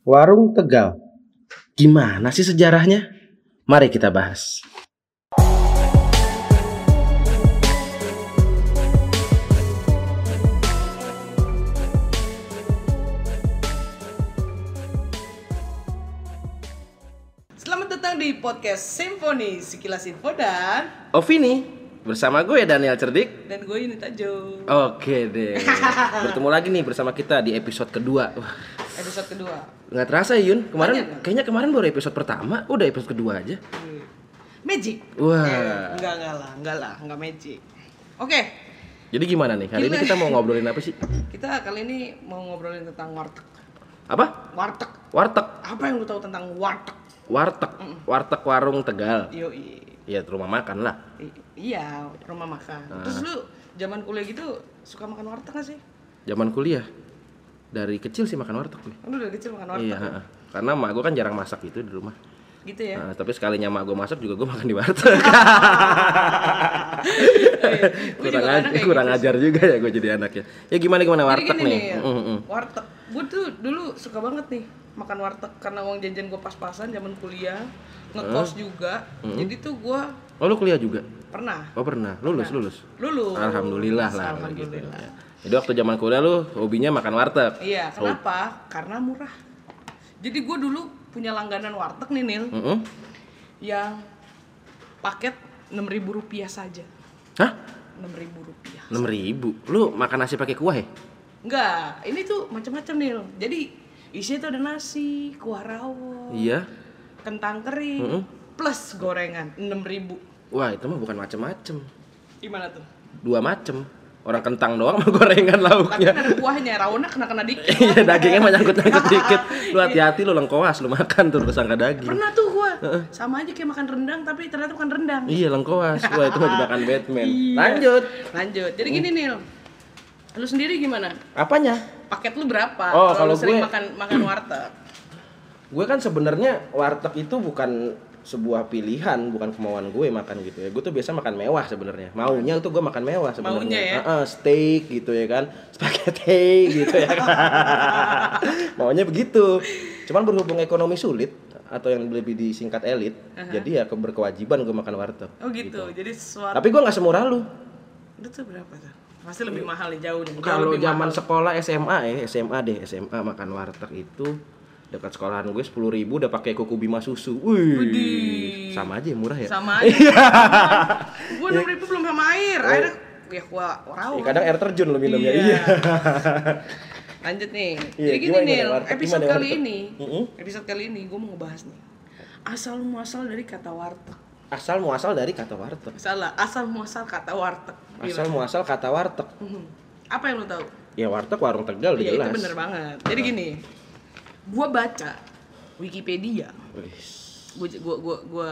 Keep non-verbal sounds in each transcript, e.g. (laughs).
Warung Tegal. Gimana sih sejarahnya? Mari kita bahas. Selamat datang di podcast Simfoni Sekilas Info dan Ovini bersama gue Daniel Cerdik. dan gue Yunita Jo. Oke deh. (laughs) Bertemu lagi nih bersama kita di episode kedua. Wah, Episode kedua. nggak terasa Yun. Kemarin Banyak, kan? kayaknya kemarin baru episode pertama, udah episode kedua aja. Magic. Wah. Eh, enggak enggak lah, enggak lah, enggak magic. Oke, Jadi gimana nih? Hari ini Gila. kita mau ngobrolin apa sih? (laughs) kita kali ini mau ngobrolin tentang warteg. Apa? Warteg. Warteg. Apa yang lu tahu tentang warteg? Warteg. Warteg warung Tegal. Yo Ya rumah makan lah. iya, rumah makan. Ah. Terus lu zaman kuliah gitu suka makan warteg gak sih? Zaman kuliah dari kecil sih makan warteg gue. Lu udah kecil makan warteg. Iya, heeh. karena mak gue kan jarang masak gitu di rumah. Gitu ya. Nah, tapi sekalinya mak gue masak juga gue makan di warteg. (laughs) (laughs) Kurang juga ajar, kadang kayak kurang gitu ajar juga ya gue jadi anaknya. Ya gimana gimana warteg gini nih? nih, Mm, mm. warteg. Gue tuh dulu suka banget nih makan warteg karena uang jajan gue pas-pasan zaman kuliah, ngekos juga. Jadi tuh gue Oh lu kuliah juga? pernah Oh pernah, lulus lulus. lulus. Alhamdulillah lah. kalau gitu. Alhamdulillah. Ya. Jadi waktu zaman kuliah lu hobinya makan warteg. Iya, kenapa? Karena murah. Jadi gue dulu punya langganan warteg nih Nil, Mm-mm. yang paket enam ribu rupiah saja. Hah? Enam ribu rupiah. Enam ribu? Lu makan nasi pakai kuah ya? Enggak, ini tuh macam-macam Nil. Jadi isinya tuh ada nasi, kuah rawon, Iya. kentang kering, Mm-mm. plus gorengan enam ribu. Wah itu mah bukan macem-macem. Gimana tuh? Dua macem. Orang kentang doang sama (laughs) gorengan Tapi lauknya. kan ada kuahnya, rawonnya kena-kena dikit. (laughs) Iya dagingnya mah nyangkut-nyangkut (laughs) dikit. Lu hati-hati lu lengkoas lu makan tuh tersangka daging. Pernah tuh gua. Sama aja kayak makan rendang tapi ternyata bukan rendang. Iya lengkoas. Wah itu mah jebakan Batman. Iya. Lanjut. Lanjut. Jadi gini Nil. Lu sendiri gimana? Apanya? Paket lu berapa? Oh, kalau kalau lu sering gue- makan makan warteg. Gue kan sebenarnya warteg itu bukan sebuah pilihan, bukan kemauan gue makan gitu ya. Gue tuh biasa makan mewah sebenarnya. Maunya tuh gue makan mewah sebenarnya. Ya? Heeh, steak gitu ya kan, (laughs) spaghetti gitu ya kan. (laughs) Maunya begitu. Cuman berhubung ekonomi sulit atau yang lebih disingkat elit, jadi ya ke- berkewajiban gue makan warteg. Oh gitu. Jadi sesuatu Tapi gue nggak semurah lu. itu tuh berapa tuh? Pasti lebih mahal jauh Kalau zaman sekolah SMA ya, SMA deh, SMA makan warteg itu dekat sekolahan gue sepuluh ribu udah pakai kuku bima susu. Wih, sama aja murah ya. sama (laughs) aja. gua enam ribu belum sama air. Airnya ya gua rawon. Ya, kadang air terjun lo minumnya. Iya. Iya. (laughs) Lanjut nih. Iya, Jadi gini nih, episode kali warteg? ini, episode kali ini gue mau ngebahas nih. Asal muasal dari kata warteg. Asal muasal dari kata warteg. Salah, asal muasal kata warteg. Asal muasal kata warteg. Mhm. Apa yang lu tahu? Ya warteg warung Tegal udah Iya jelas. itu bener banget. Jadi gini, gua baca Wikipedia. Wih. Gua gua gua, gua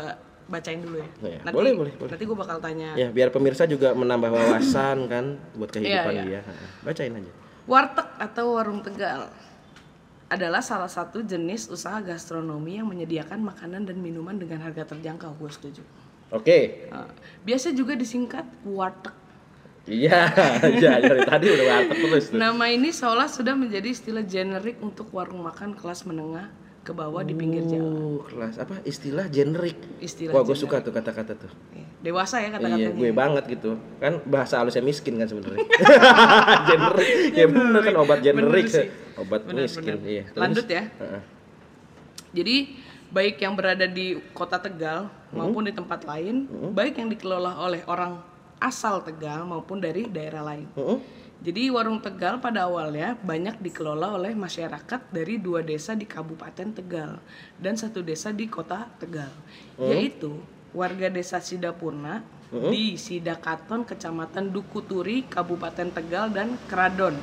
bacain dulu ya. Iya, boleh, boleh, boleh. Nanti gua bakal tanya. Ya biar pemirsa juga menambah wawasan kan buat kehidupan Iya, iya. dia. Bacain aja. Warteg atau warung Tegal adalah salah satu jenis usaha gastronomi yang menyediakan makanan dan minuman dengan harga terjangkau. Gue setuju. Oke. Nah, biasa juga disingkat warteg. Iya, iya dari tadi udah warteg terus tuh. Nama ini seolah sudah menjadi istilah generik untuk warung makan kelas menengah ke bawah di pinggir jalan. Oh, kelas apa istilah generik. Istilah Wah, gue suka tuh kata-kata tuh. Iya, Dewasa ya Iya, kata-katanya. gue banget gitu. Kan bahasa halusnya miskin kan sebenarnya. (laughs) generik. Ya bener kan obat generik. Obat Bener, miskin. bener. Iya. Terus? Lanjut ya. Heeh. Jadi baik yang berada di kota Tegal maupun di tempat lain, baik yang dikelola oleh orang asal Tegal maupun dari daerah lain. Heeh. Jadi warung Tegal pada awalnya banyak dikelola oleh masyarakat dari dua desa di Kabupaten Tegal dan satu desa di kota Tegal, yaitu warga desa Sidapurna di Sidakaton, Kecamatan Dukuturi, Kabupaten Tegal dan Kradon.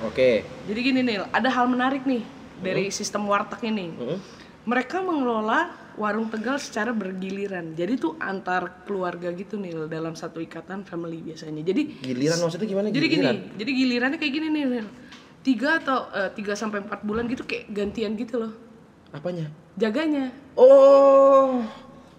Oke. Jadi gini nih, ada hal menarik nih dari sistem warteg ini. Heeh. Mereka mengelola warung Tegal secara bergiliran. Jadi tuh antar keluarga gitu nih dalam satu ikatan family biasanya. Jadi Giliran maksudnya gimana jadi giliran? gini, jadi gilirannya kayak gini nih, Nil. Tiga atau eh, tiga sampai empat bulan gitu kayak gantian gitu loh. Apanya? Jaganya. Oh,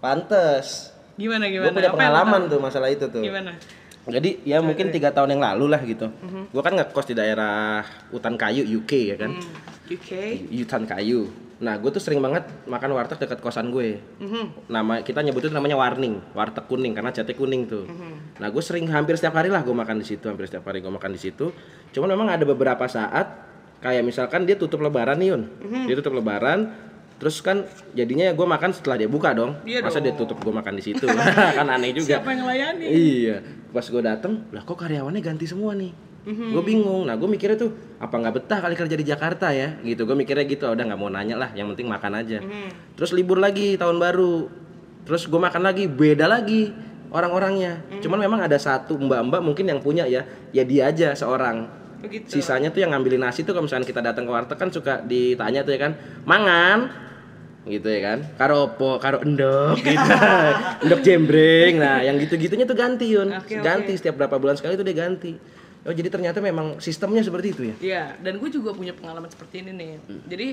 pantes. Gimana Gue gimana? punya Apa yang lo pengalaman tuh masalah itu tuh. Gimana? Jadi ya mungkin tiga tahun yang lalu lah gitu. Mhm. Gua kan ngekos di daerah Hutan Kayu UK ya kan. Hmm, UK. Hutan Kayu. Nah, gue tuh sering banget makan warteg dekat kosan gue. Mhm. Nama kita nyebutnya namanya warning, warteg kuning karena catnya kuning tuh. Mhm. Nah, gue sering hampir setiap hari lah gue makan di situ, hampir setiap hari gue makan di situ. Cuman memang ada beberapa saat kayak misalkan dia tutup lebaran nih, Yun. Mhm. Dia tutup lebaran, terus kan jadinya gue makan setelah dia buka dong. Iya Masa dia dong. tutup gue makan di situ? (laughs) kan aneh juga. Siapa yang ngelayani? Iya, pas gue dateng, lah kok karyawannya ganti semua nih. Mhm. Gue bingung. Nah, gue mikirnya tuh apa nggak betah kali kerja di Jakarta ya? Gitu. Gue mikirnya gitu. Udah nggak mau nanya lah. Yang penting makan aja. Mhm. Terus libur lagi tahun baru. Terus gue makan lagi, beda lagi orang-orangnya. Mhm. Cuman memang ada satu mbak-mbak mungkin yang punya ya, ya dia aja seorang. Begitu. Sisanya tuh yang ngambilin nasi tuh kalau misalnya kita datang ke warteg kan suka ditanya tuh ya kan, mangan gitu ya kan? Karo opo karo endok gitu. (laughs) Endok jembreng. Nah yang gitu-gitunya tuh ganti yun. Oke, ganti setiap berapa bulan sekali tuh dia ganti. Oh jadi ternyata memang sistemnya seperti itu ya? Iya, dan gue juga punya pengalaman seperti ini nih. Hmm. Jadi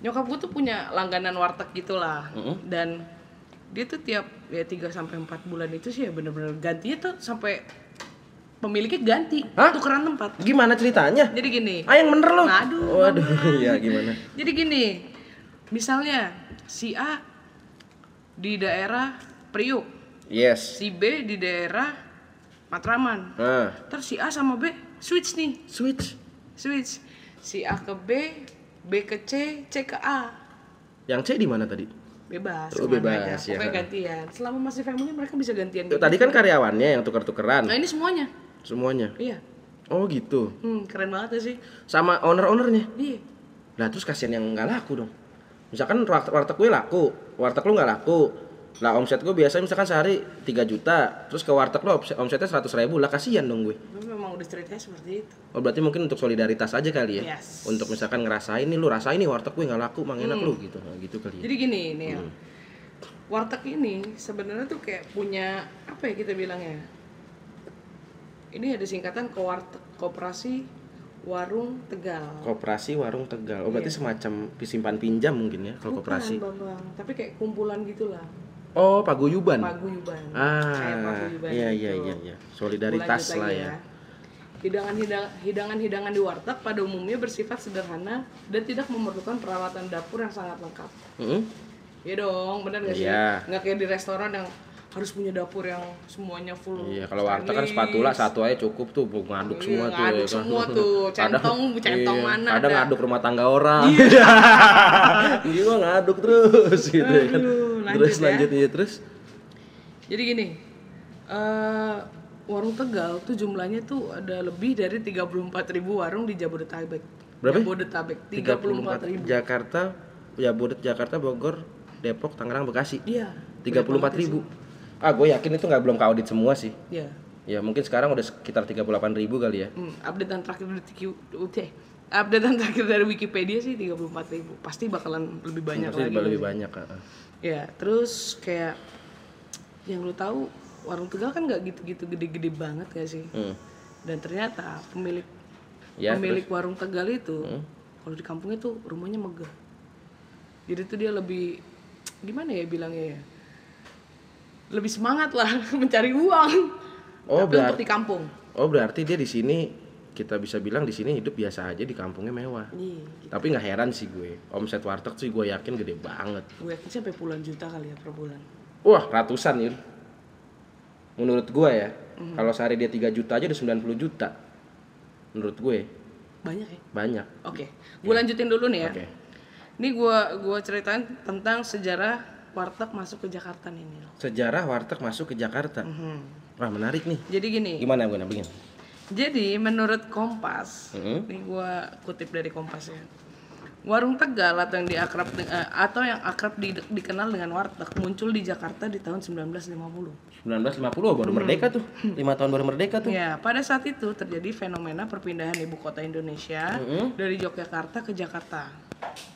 nyokap gue tuh punya langganan warteg gitulah. Dan dia tuh tiap ya 3 sampai 4 bulan itu sih ya bener-bener gantinya tuh sampai pemiliknya ganti, Hah? tukeran tempat. gimana ceritanya? Jadi gini. ah yang bener loh Aduh, waduh ya gimana? Jadi gini, misalnya si A di daerah Priuk, yes si B di daerah Matraman. nah Terus si A sama B switch nih, switch switch. Si A ke B, B ke C, C ke A. yang C di mana tadi Bebas, Oh, bebas, aja. ya. Pokoknya gantian. Selama masih family mereka bisa gantian. Tuh, gitu. tadi kan karyawannya yang tuker-tukeran Nah ini semuanya. semuanya Iya. oh gitu Hmm, keren banget ya sih. sama owner-ownernya Iya. Lah terus kasihan yang nggak laku dong. Misalkan warteg, warteg gue laku, warteg lu nggak laku. Lah omset gue biasanya misalkan sehari 3 juta, terus ke warteg lu omset, omsetnya 100 ribu, lah kasihan dong gue. Tapi memang udah ceritanya seperti itu. Oh berarti mungkin untuk solidaritas aja kali ya. Yes. Untuk misalkan ngerasain nih lu rasain nih warteg gue nggak laku, mang enak lu gitu. Nah, gitu kali ya. Jadi gini nih, Hmm. warteg ini sebenarnya tuh kayak punya apa ya kita bilangnya? Ini ada singkatan kowarteg, koperasi warung Tegal. Koperasi warung Tegal. Oh berarti semacam simpan pinjam mungkin ya kalau koperasi. Bukan, Bambang. Tapi kayak kumpulan gitulah. Oh paguyuban. Paguyuban. Ah, Kayak paguyuban iya gitu. iya iya iya. Gua Solidaritas lah ya. Hidangan-hidang- Hidangan-hidangan di warteg pada umumnya bersifat sederhana dan tidak memerlukan peralatan dapur yang sangat lengkap. Heeh. Iya dong, benar gak sih? Iya. Nggak kayak di restoran yang harus punya dapur yang semuanya full. Iya, kalau warteg kan spatula satu aja cukup tuh, bu- ngaduk Iya, semua tuh. ngaduk ya kan. semua tuh. (laughs) Centong, centong iya, mana Kadang ada. ngaduk rumah tangga orang. Iya. (laughs) Gila ngaduk terus gitu ya kan. Aduh, lanjut terus ya. lanjut ya terus. Jadi gini, eh, warung Tegal tuh jumlahnya tuh ada lebih dari 34.000 warung di Jabodetabek. Berapa? Jabodetabek, 34.000 ribu. Jakarta, ya Bodet Jakarta, Bogor, Depok, Tangerang, Bekasi. Iya. 34 ribu. Ah, gue yakin itu nggak belum kaudit semua sih. Iya. Ya mungkin sekarang udah sekitar 38 ribu kali ya. Hmm, updatean terakhir dari TQ, UT. Updatean terakhir dari Wikipedia sih 34.000. Pasti bakalan lebih banyak Pasti lagi. lebih banyak. ah. Ya, terus kayak yang lu tahu warung Tegal kan nggak gitu-gitu gede-gede banget gak sih? Hmm. Dan ternyata pemilik Ya, pemilik warung Tegal itu Hmm. kalau di kampungnya tuh rumahnya megah. Jadi tuh dia lebih gimana ya bilangnya ya? Lebih semangat lah (laughs) mencari uang. Oh, Tapi untuk berarti- di kampung. Oh berarti dia di sini kita bisa bilang di sini hidup biasa aja di kampungnya mewah. Iya, gitu. Tapi nggak heran sih gue, omset warteg sih gue yakin gede banget. Gue yakin sampai puluhan juta kali ya per bulan. Wah ratusan Yun. Menurut gue ya, Mhm. kalau sehari dia 3 juta aja udah 90 juta. Menurut gue Banyak ya? banyak. Oke, gue lanjutin dulu nih ya. Oke. Ini gue gua ceritain tentang sejarah warteg masuk ke Jakarta nih. Nil. Sejarah warteg masuk ke Jakarta. Mhm. Wah menarik nih. Jadi gini, Gimana gue begini? jadi menurut Kompas, Mhm. ini gue kutip dari Kompas ya. Warung Tegal atau yang diakrab eh, atau yang akrab di- dikenal dengan warteg muncul di Jakarta di tahun 1950. 1950 baru merdeka tuh. 5 tahun baru merdeka tuh. Ya, pada saat itu terjadi fenomena perpindahan ibu kota Indonesia Mhm. dari Yogyakarta ke Jakarta.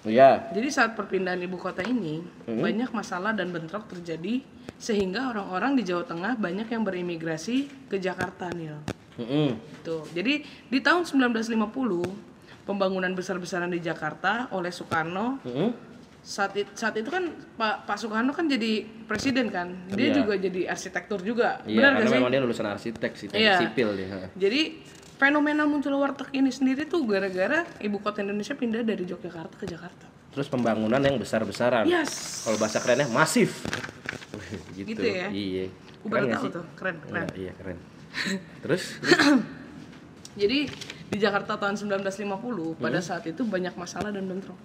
Iya. Jadi saat perpindahan ibu kota ini banyak masalah dan bentrok terjadi sehingga orang-orang di Jawa Tengah banyak yang berimigrasi ke Jakarta Nil. Mm-mm. Tuh. Jadi di tahun 1950 pembangunan besar-besaran di Jakarta oleh Soekarno Mm-mm. saat it- saat itu kan Pak Pak Soekarno kan jadi presiden kan dia Iya. juga jadi arsitektur juga Iya, benar karena sih memang dia lulusan arsitek sih, Iya. sipil dia. jadi fenomena muncul warteg ini sendiri tuh gara-gara ibu kota Indonesia pindah dari Yogyakarta ke Jakarta Terus pembangunan yang besar-besaran. yes Kalau bahasa kerennya masif. gitu. Gitu ya? Iya. Gue baru nggak tahu sih? tuh keren keren Iya, iya, keren. (coughs) Terus, jadi di Jakarta tahun 1950 pada Hmm. saat itu banyak masalah dan bentrok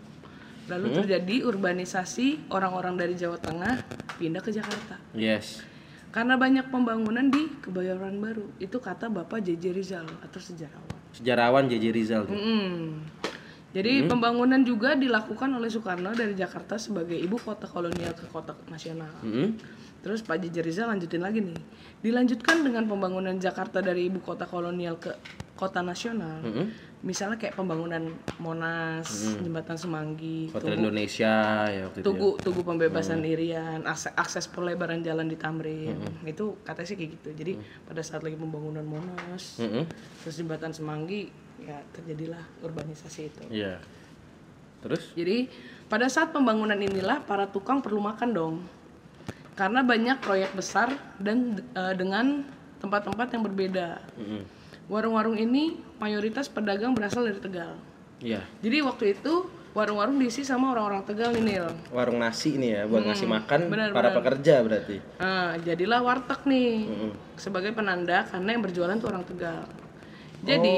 lalu terjadi urbanisasi orang-orang dari Jawa Tengah pindah ke Jakarta yes. karena banyak pembangunan di Kebayoran Baru itu kata Bapak JJ Rizal atau sejarawan Sejarawan JJ Rizal tuh. Mm. Jadi Hmm. pembangunan juga dilakukan oleh Soekarno dari Jakarta sebagai ibu kota kolonial ke kota nasional. Mm-mm. Terus Pak JJ Rizal lanjutin lagi nih. Dilanjutkan dengan pembangunan Jakarta dari ibu kota kolonial ke kota nasional. Mm-mm. Misalnya kayak pembangunan Monas, Jembatan Semanggi, Hotel Tugu, Indonesia ya waktu itu. ya. Tugu, Tugu Pembebasan Irian, akses, akses pelebaran jalan di Tamrin. Itu katanya sih kayak gitu. Jadi pada saat lagi pembangunan Monas, Mm-mm. terus Jembatan Semanggi, ya terjadilah urbanisasi itu. Iya. Terus? Jadi pada saat pembangunan inilah para tukang perlu makan dong. Karena banyak proyek besar dan eh, dengan tempat-tempat yang berbeda. Mm-mm. Warung-warung ini mayoritas pedagang berasal dari Tegal. Iya. Jadi waktu itu warung-warung diisi sama orang-orang Tegal nih Nil. Warung nasi ini ya buat ngasih makan benar, para pekerja berarti. Nah, jadilah warteg nih Mm-mm. sebagai penanda karena yang berjualan tuh orang Tegal. Jadi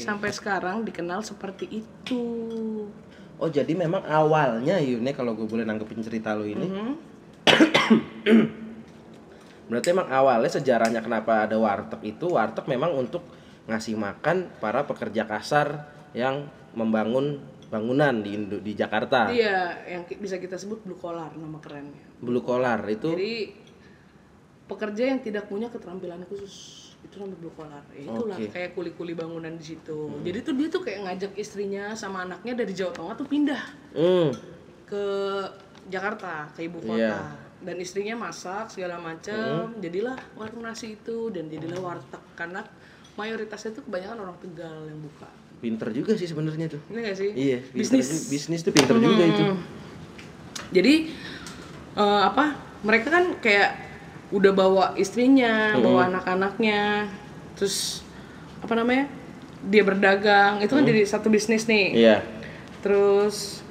sampai sekarang dikenal seperti itu. Oh jadi memang awalnya Yune kalau gue boleh nanggepin cerita lo ini Mhm. (coughs) Berarti emang awalnya sejarahnya kenapa ada warteg itu warteg memang untuk ngasih makan para pekerja kasar yang membangun bangunan di Indo- di Jakarta. Iya, yang bisa kita sebut blue collar nama kerennya. Blue collar itu Jadi pekerja yang tidak punya keterampilan khusus itu namanya blue collar. Ya, itulah Oke. kayak kuli-kuli bangunan di situ. Jadi tuh dia tuh kayak ngajak istrinya sama anaknya dari Jawa Tengah tuh pindah hmm, ke Jakarta, ke ibu kota. Iya. Dan istrinya masak segala macam. Jadilah warung nasi itu dan jadilah warteg karena mayoritasnya tuh kebanyakan orang Tegal yang buka. pinter juga sih sebenarnya tuh. Ini gak sih? Iya, Bisnis. ju- bisnis tuh pinter juga itu. Hmm. Jadi eh, apa? Mereka kan kayak udah bawa istrinya, bawa anak-anaknya, terus apa namanya? Dia berdagang, itu kan jadi satu bisnis nih. Iya. Terus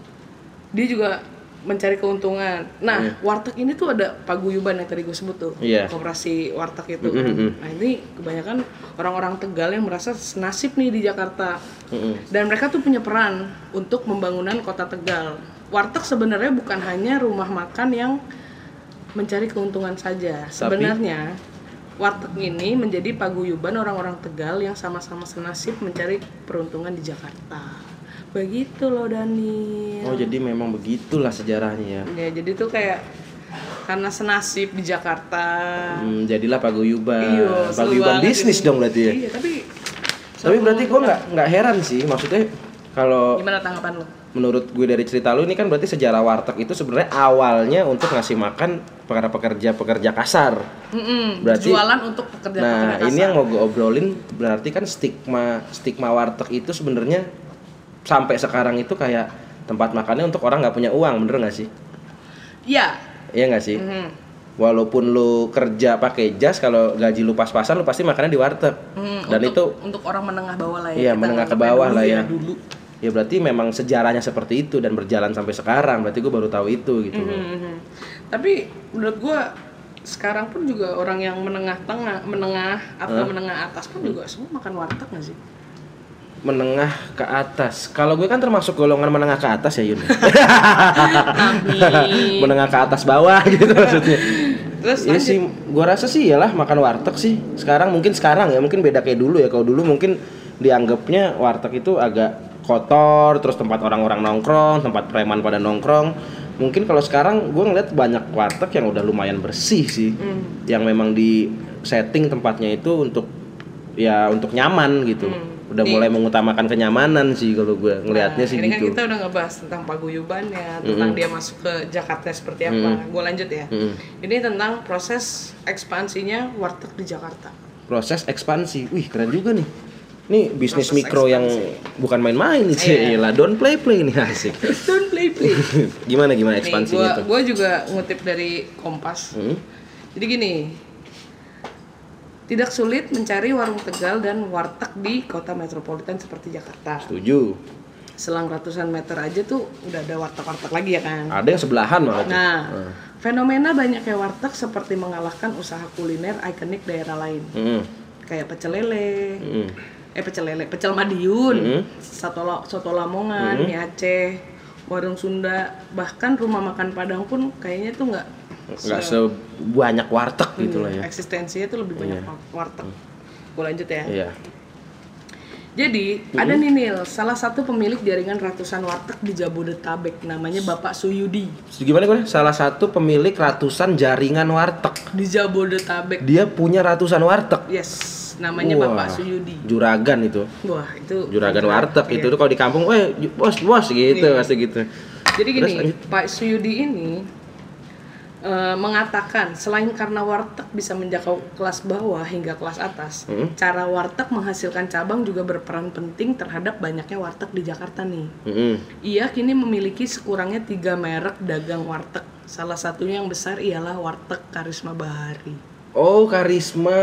dia juga mencari keuntungan. Nah, warteg ini tuh ada paguyuban yang tadi gue sebut tuh, Iya. koperasi warteg itu. Mm-mm. Nah ini kebanyakan orang-orang Tegal yang merasa senasib nih di Jakarta. Mm-mm. Dan mereka tuh punya peran untuk pembangunan kota Tegal. Warteg sebenarnya bukan hanya rumah makan yang mencari keuntungan saja. Sebenarnya warteg ini menjadi paguyuban orang-orang Tegal yang sama-sama senasib mencari peruntungan di Jakarta. Begitu loh Daniel. Oh jadi memang begitulah sejarahnya ya. Ya, jadi tuh kayak karena senasib di Jakarta. Hmm, jadilah paguyuban. Iya, paguyuban bisnis ini. dong berarti ya. Iya, tapi Tapi berarti gue nggak nggak heran sih, maksudnya kalau gimana tanggapan lo? menurut gue dari cerita lu ini kan berarti sejarah warteg itu sebenarnya awalnya untuk ngasih makan para pekerja-pekerja kasar. Mm-mm, Berarti- jualan untuk pekerja-pekerja Nah, kasar. ini yang mau gue obrolin berarti kan stigma stigma warteg itu sebenarnya sampai sekarang itu kayak tempat makannya untuk orang nggak punya uang, bener nggak sih? Iya. Iya nggak sih? Mhm. Walaupun lu kerja pakai jas, kalau gaji lu pas-pasan, lu pasti makannya di warteg. Hmm, Dan untuk, itu untuk orang menengah bawah lah ya. Iya, menengah ke bawah lah ya. Dulu. ya berarti memang sejarahnya seperti itu dan berjalan sampai sekarang. Berarti gue baru tahu itu gitu. loh. Mhm. Tapi menurut gua sekarang pun juga orang yang menengah tengah, menengah atau menengah atas pun juga semua makan warteg nggak sih? Menengah ke atas. Kalau gue kan termasuk golongan menengah ke atas ya Yun. (laughs) (laughs) Menengah ke atas bawah (laughs) gitu maksudnya. Terus Iya sih, gua rasa sih iyalah makan warteg sih. Sekarang mungkin sekarang ya, mungkin beda kayak dulu ya. Kalau dulu mungkin dianggapnya warteg itu agak kotor, terus tempat orang-orang nongkrong, tempat preman pada nongkrong. Mungkin kalau sekarang gua ngeliat banyak warteg yang udah lumayan bersih sih. Hmm. Yang memang di setting tempatnya itu untuk ya untuk nyaman gitu. Udah mulai mengutamakan kenyamanan sih kalau gua ngelihatnya sih Hmm. ini gitu. kan kita udah ngebahas tentang paguyubannya, tentang dia masuk ke Jakarta seperti apa. Gua lanjut ya. Mm-mm. Ini tentang proses ekspansinya warteg di Jakarta. Proses ekspansi. Wih, keren juga nih. Ini bisnis Proses mikro yang bukan main-main nih, Iya. lah. Don't play play nih (laughs) asik. Don't play play. gimana gimana Nih, ekspansinya gua, tuh? gua juga ngutip dari Kompas. Hmm? Jadi gini, tidak sulit mencari warung Tegal dan warteg di kota metropolitan seperti Jakarta. Setuju. Selang ratusan meter aja tuh udah ada warteg-warteg lagi ya kan. Ada yang sebelahan malah. Nah, fenomena banyaknya warteg seperti mengalahkan usaha kuliner ikonik daerah lain. Hmm. Kayak pecel lele, Hmm. eh pecel lele, pecel Madiun, Mm-hmm. soto, soto Lamongan, mie Aceh, warung Sunda, bahkan rumah makan Padang pun kayaknya tuh nggak Nggak sebanyak warteg gitu lah ya. eksistensinya tuh lebih banyak warteg. Gue lanjut ya. Iya. Jadi ada nih Nil, salah satu pemilik jaringan ratusan warteg di Jabodetabek, namanya Bapak Suyudi Gimana gue? Salah satu pemilik ratusan jaringan warteg. di Jabodetabek. Dia punya ratusan warteg. Yes, namanya Wah. Bapak Suyudi. Juragan itu. Wah itu Juragan warteg Iya. itu tuh kalau di kampung, eh bos bos gitu pasti gitu. Jadi Terus gini, lanjut. Pak Suyudi ini eh, mengatakan selain karena warteg bisa menjangkau kelas bawah hingga kelas atas, Hmm. cara warteg menghasilkan cabang juga berperan penting terhadap banyaknya warteg di Jakarta nih. Mm-mm. Ia kini memiliki sekurangnya tiga merek dagang warteg. Salah satunya yang besar ialah warteg Karisma Bahari. Oh karisma,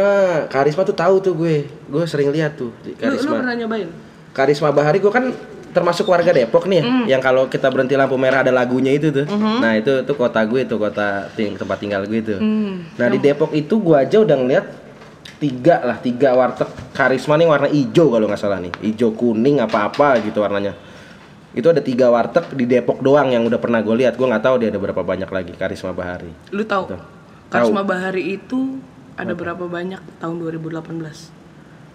karisma tuh tahu tuh gue, gue sering lihat tuh di Lu, lu karisma. pernah nyobain? Karisma Bahari gue kan termasuk warga Depok nih, Hmm. yang kalau kita berhenti lampu merah ada lagunya itu tuh. Nah itu tuh kota gue tuh kota ting- tempat tinggal gue tuh. Hmm. Nah di Depok itu gue aja udah ngeliat tiga lah, tiga warteg karisma nih warna hijau kalau nggak salah nih, hijau kuning apa apa gitu warnanya. Itu ada tiga warteg di Depok doang yang udah pernah gue lihat. Gue nggak tahu dia ada berapa banyak lagi karisma Bahari. Lu tahu? Tahu. Karisma Bahari itu ada berapa banyak tahun 2018?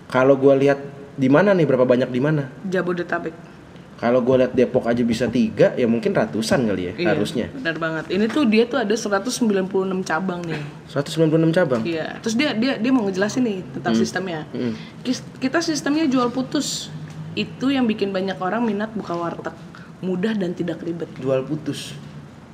Kalau gue lihat di mana nih berapa banyak di mana? Jabodetabek. Kalau gue lihat Depok aja bisa tiga, ya mungkin ratusan kali ya Iya, harusnya. Benar banget. Ini tuh dia tuh ada 196 cabang nih. 196 cabang. Iya. Terus dia dia dia mau ngejelasin nih tentang sistemnya. Kis- Kita sistemnya jual putus. Itu yang bikin banyak orang minat buka warteg. Mudah dan tidak ribet. Jual putus.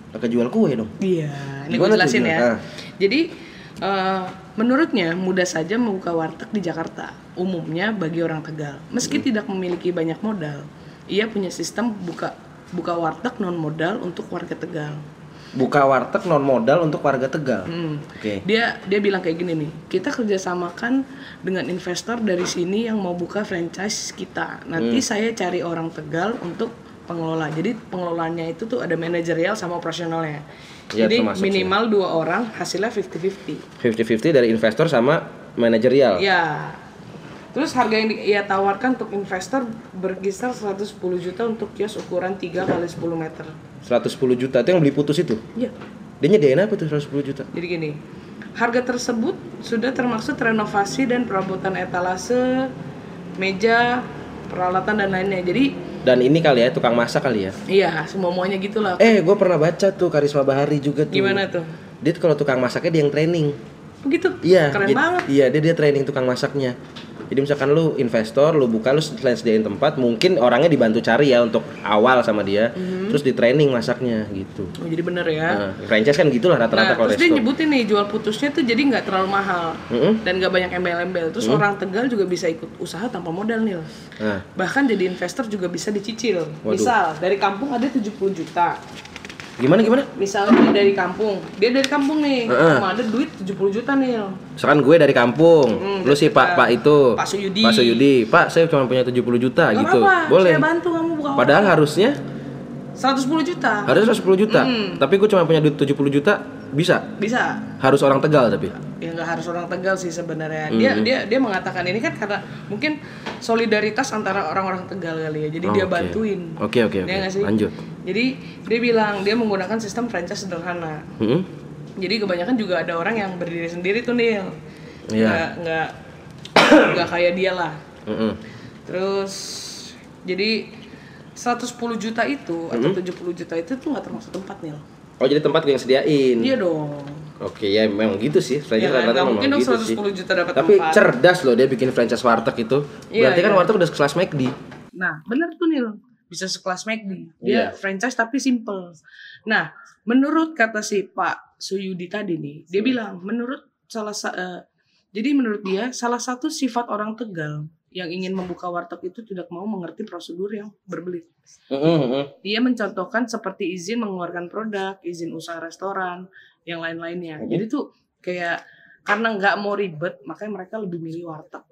Pakai jual kue dong. Iya, ini gue jelasin ya. Ah. Jadi eh, menurutnya mudah saja membuka warteg di Jakarta. Umumnya bagi orang Tegal, meski Hmm. tidak memiliki banyak modal, ia punya sistem buka buka warteg non modal untuk warga Tegal. Buka warteg non modal untuk warga Tegal. Hmm. Oke. Dia dia bilang kayak gini nih, kita kerjasamakan dengan investor dari sini yang mau buka franchise kita. Nanti Hmm. saya cari orang Tegal untuk pengelola. Jadi pengelolanya itu tuh ada manajerial sama operasionalnya. Iya, Jadi sih. minimal dua orang hasilnya 50-50. 50-50 dari investor sama manajerial. Ya. Terus harga yang ia tawarkan untuk investor berkisar 110 juta untuk kios ukuran 3 kali 10 meter. 110 juta itu yang beli putus itu. Iya. Dia nyediain apa tuh 110 juta? Jadi gini, harga tersebut sudah termaksud renovasi dan perabotan etalase, meja, peralatan dan lainnya. Jadi Dan ini kali ya tukang masak kali ya. iya, semua semuanya gitulah. Eh, gue pernah baca tuh Karisma Bahari juga tuh. Gimana tuh? Dia tuh kalau tukang masaknya dia yang training. Begitu? Iya. Keren banget. Iya, dia dia training tukang masaknya. Jadi misalkan lu investor, lu buka lu selain sediain tempat, mungkin orangnya dibantu cari ya untuk awal sama dia, Mhm. terus di training masaknya gitu. Oh, jadi bener ya. Nah, franchise kan gitulah Nah, rata-rata kalau terus dia resto. nyebutin nih jual putusnya tuh jadi nggak terlalu mahal Mm-mm. dan nggak banyak embel-embel. Terus orang Tegal juga bisa ikut usaha tanpa modal nih. Nah, Bahkan jadi investor juga bisa dicicil. Waduh. Misal dari kampung ada 70 juta. Gimana gimana? Misalnya dari kampung, dia dari kampung nih, cuma ada duit 70 juta nih. Misalkan gue dari kampung, lu si Pak Pak itu, Pak Suyudi. Pak Suyudi, Pak saya cuma punya 70 juta Gak gitu, apa-apa, boleh. saya bantu kamu buka Padahal harusnya 110 juta. harusnya 110 juta, Hmm. tapi gue cuma punya duit 70 juta, bisa. Bisa. Harus orang Tegal tapi. Ya nggak harus orang Tegal sih sebenarnya. Dia dia dia mengatakan ini kan karena mungkin solidaritas antara orang-orang Tegal kali ya. Jadi dia Oh, Oke. bantuin. Oke oke oke. Iya nggak sih? Lanjut. Jadi dia bilang dia menggunakan sistem franchise sederhana. Hmm? Jadi kebanyakan juga ada orang yang berdiri sendiri tuh Nil. Iya. Nggak nggak nggak kayak dia lah. Mm-mm. Terus jadi 110 juta itu atau 70 juta itu tuh nggak termasuk tempat Nil. Oh jadi tempat gue yang sediain. Iya dong. Oke ya memang gitu sih, franchise Ya kan? rata-rata memang mungkin dong gitu sih. 110 juta dapat Tapi tempat. cerdas loh dia bikin franchise warteg itu. Iya, Berarti kan iya. warteg udah kelas McD. Nah, benar tuh Nil. Bisa sekelas McD. Dia franchise tapi simple. Nah, menurut kata si Pak Suyudi tadi nih, dia bilang menurut salah sa- eh, jadi menurut dia salah satu sifat orang Tegal yang ingin membuka warteg itu tidak mau mengerti prosedur yang berbelit. Mm-mm, mm-mm. Dia mencontohkan seperti izin mengeluarkan produk, izin usaha restoran, yang lain-lainnya. Mhm. Jadi tuh kayak karena nggak mau ribet, makanya mereka lebih milih warteg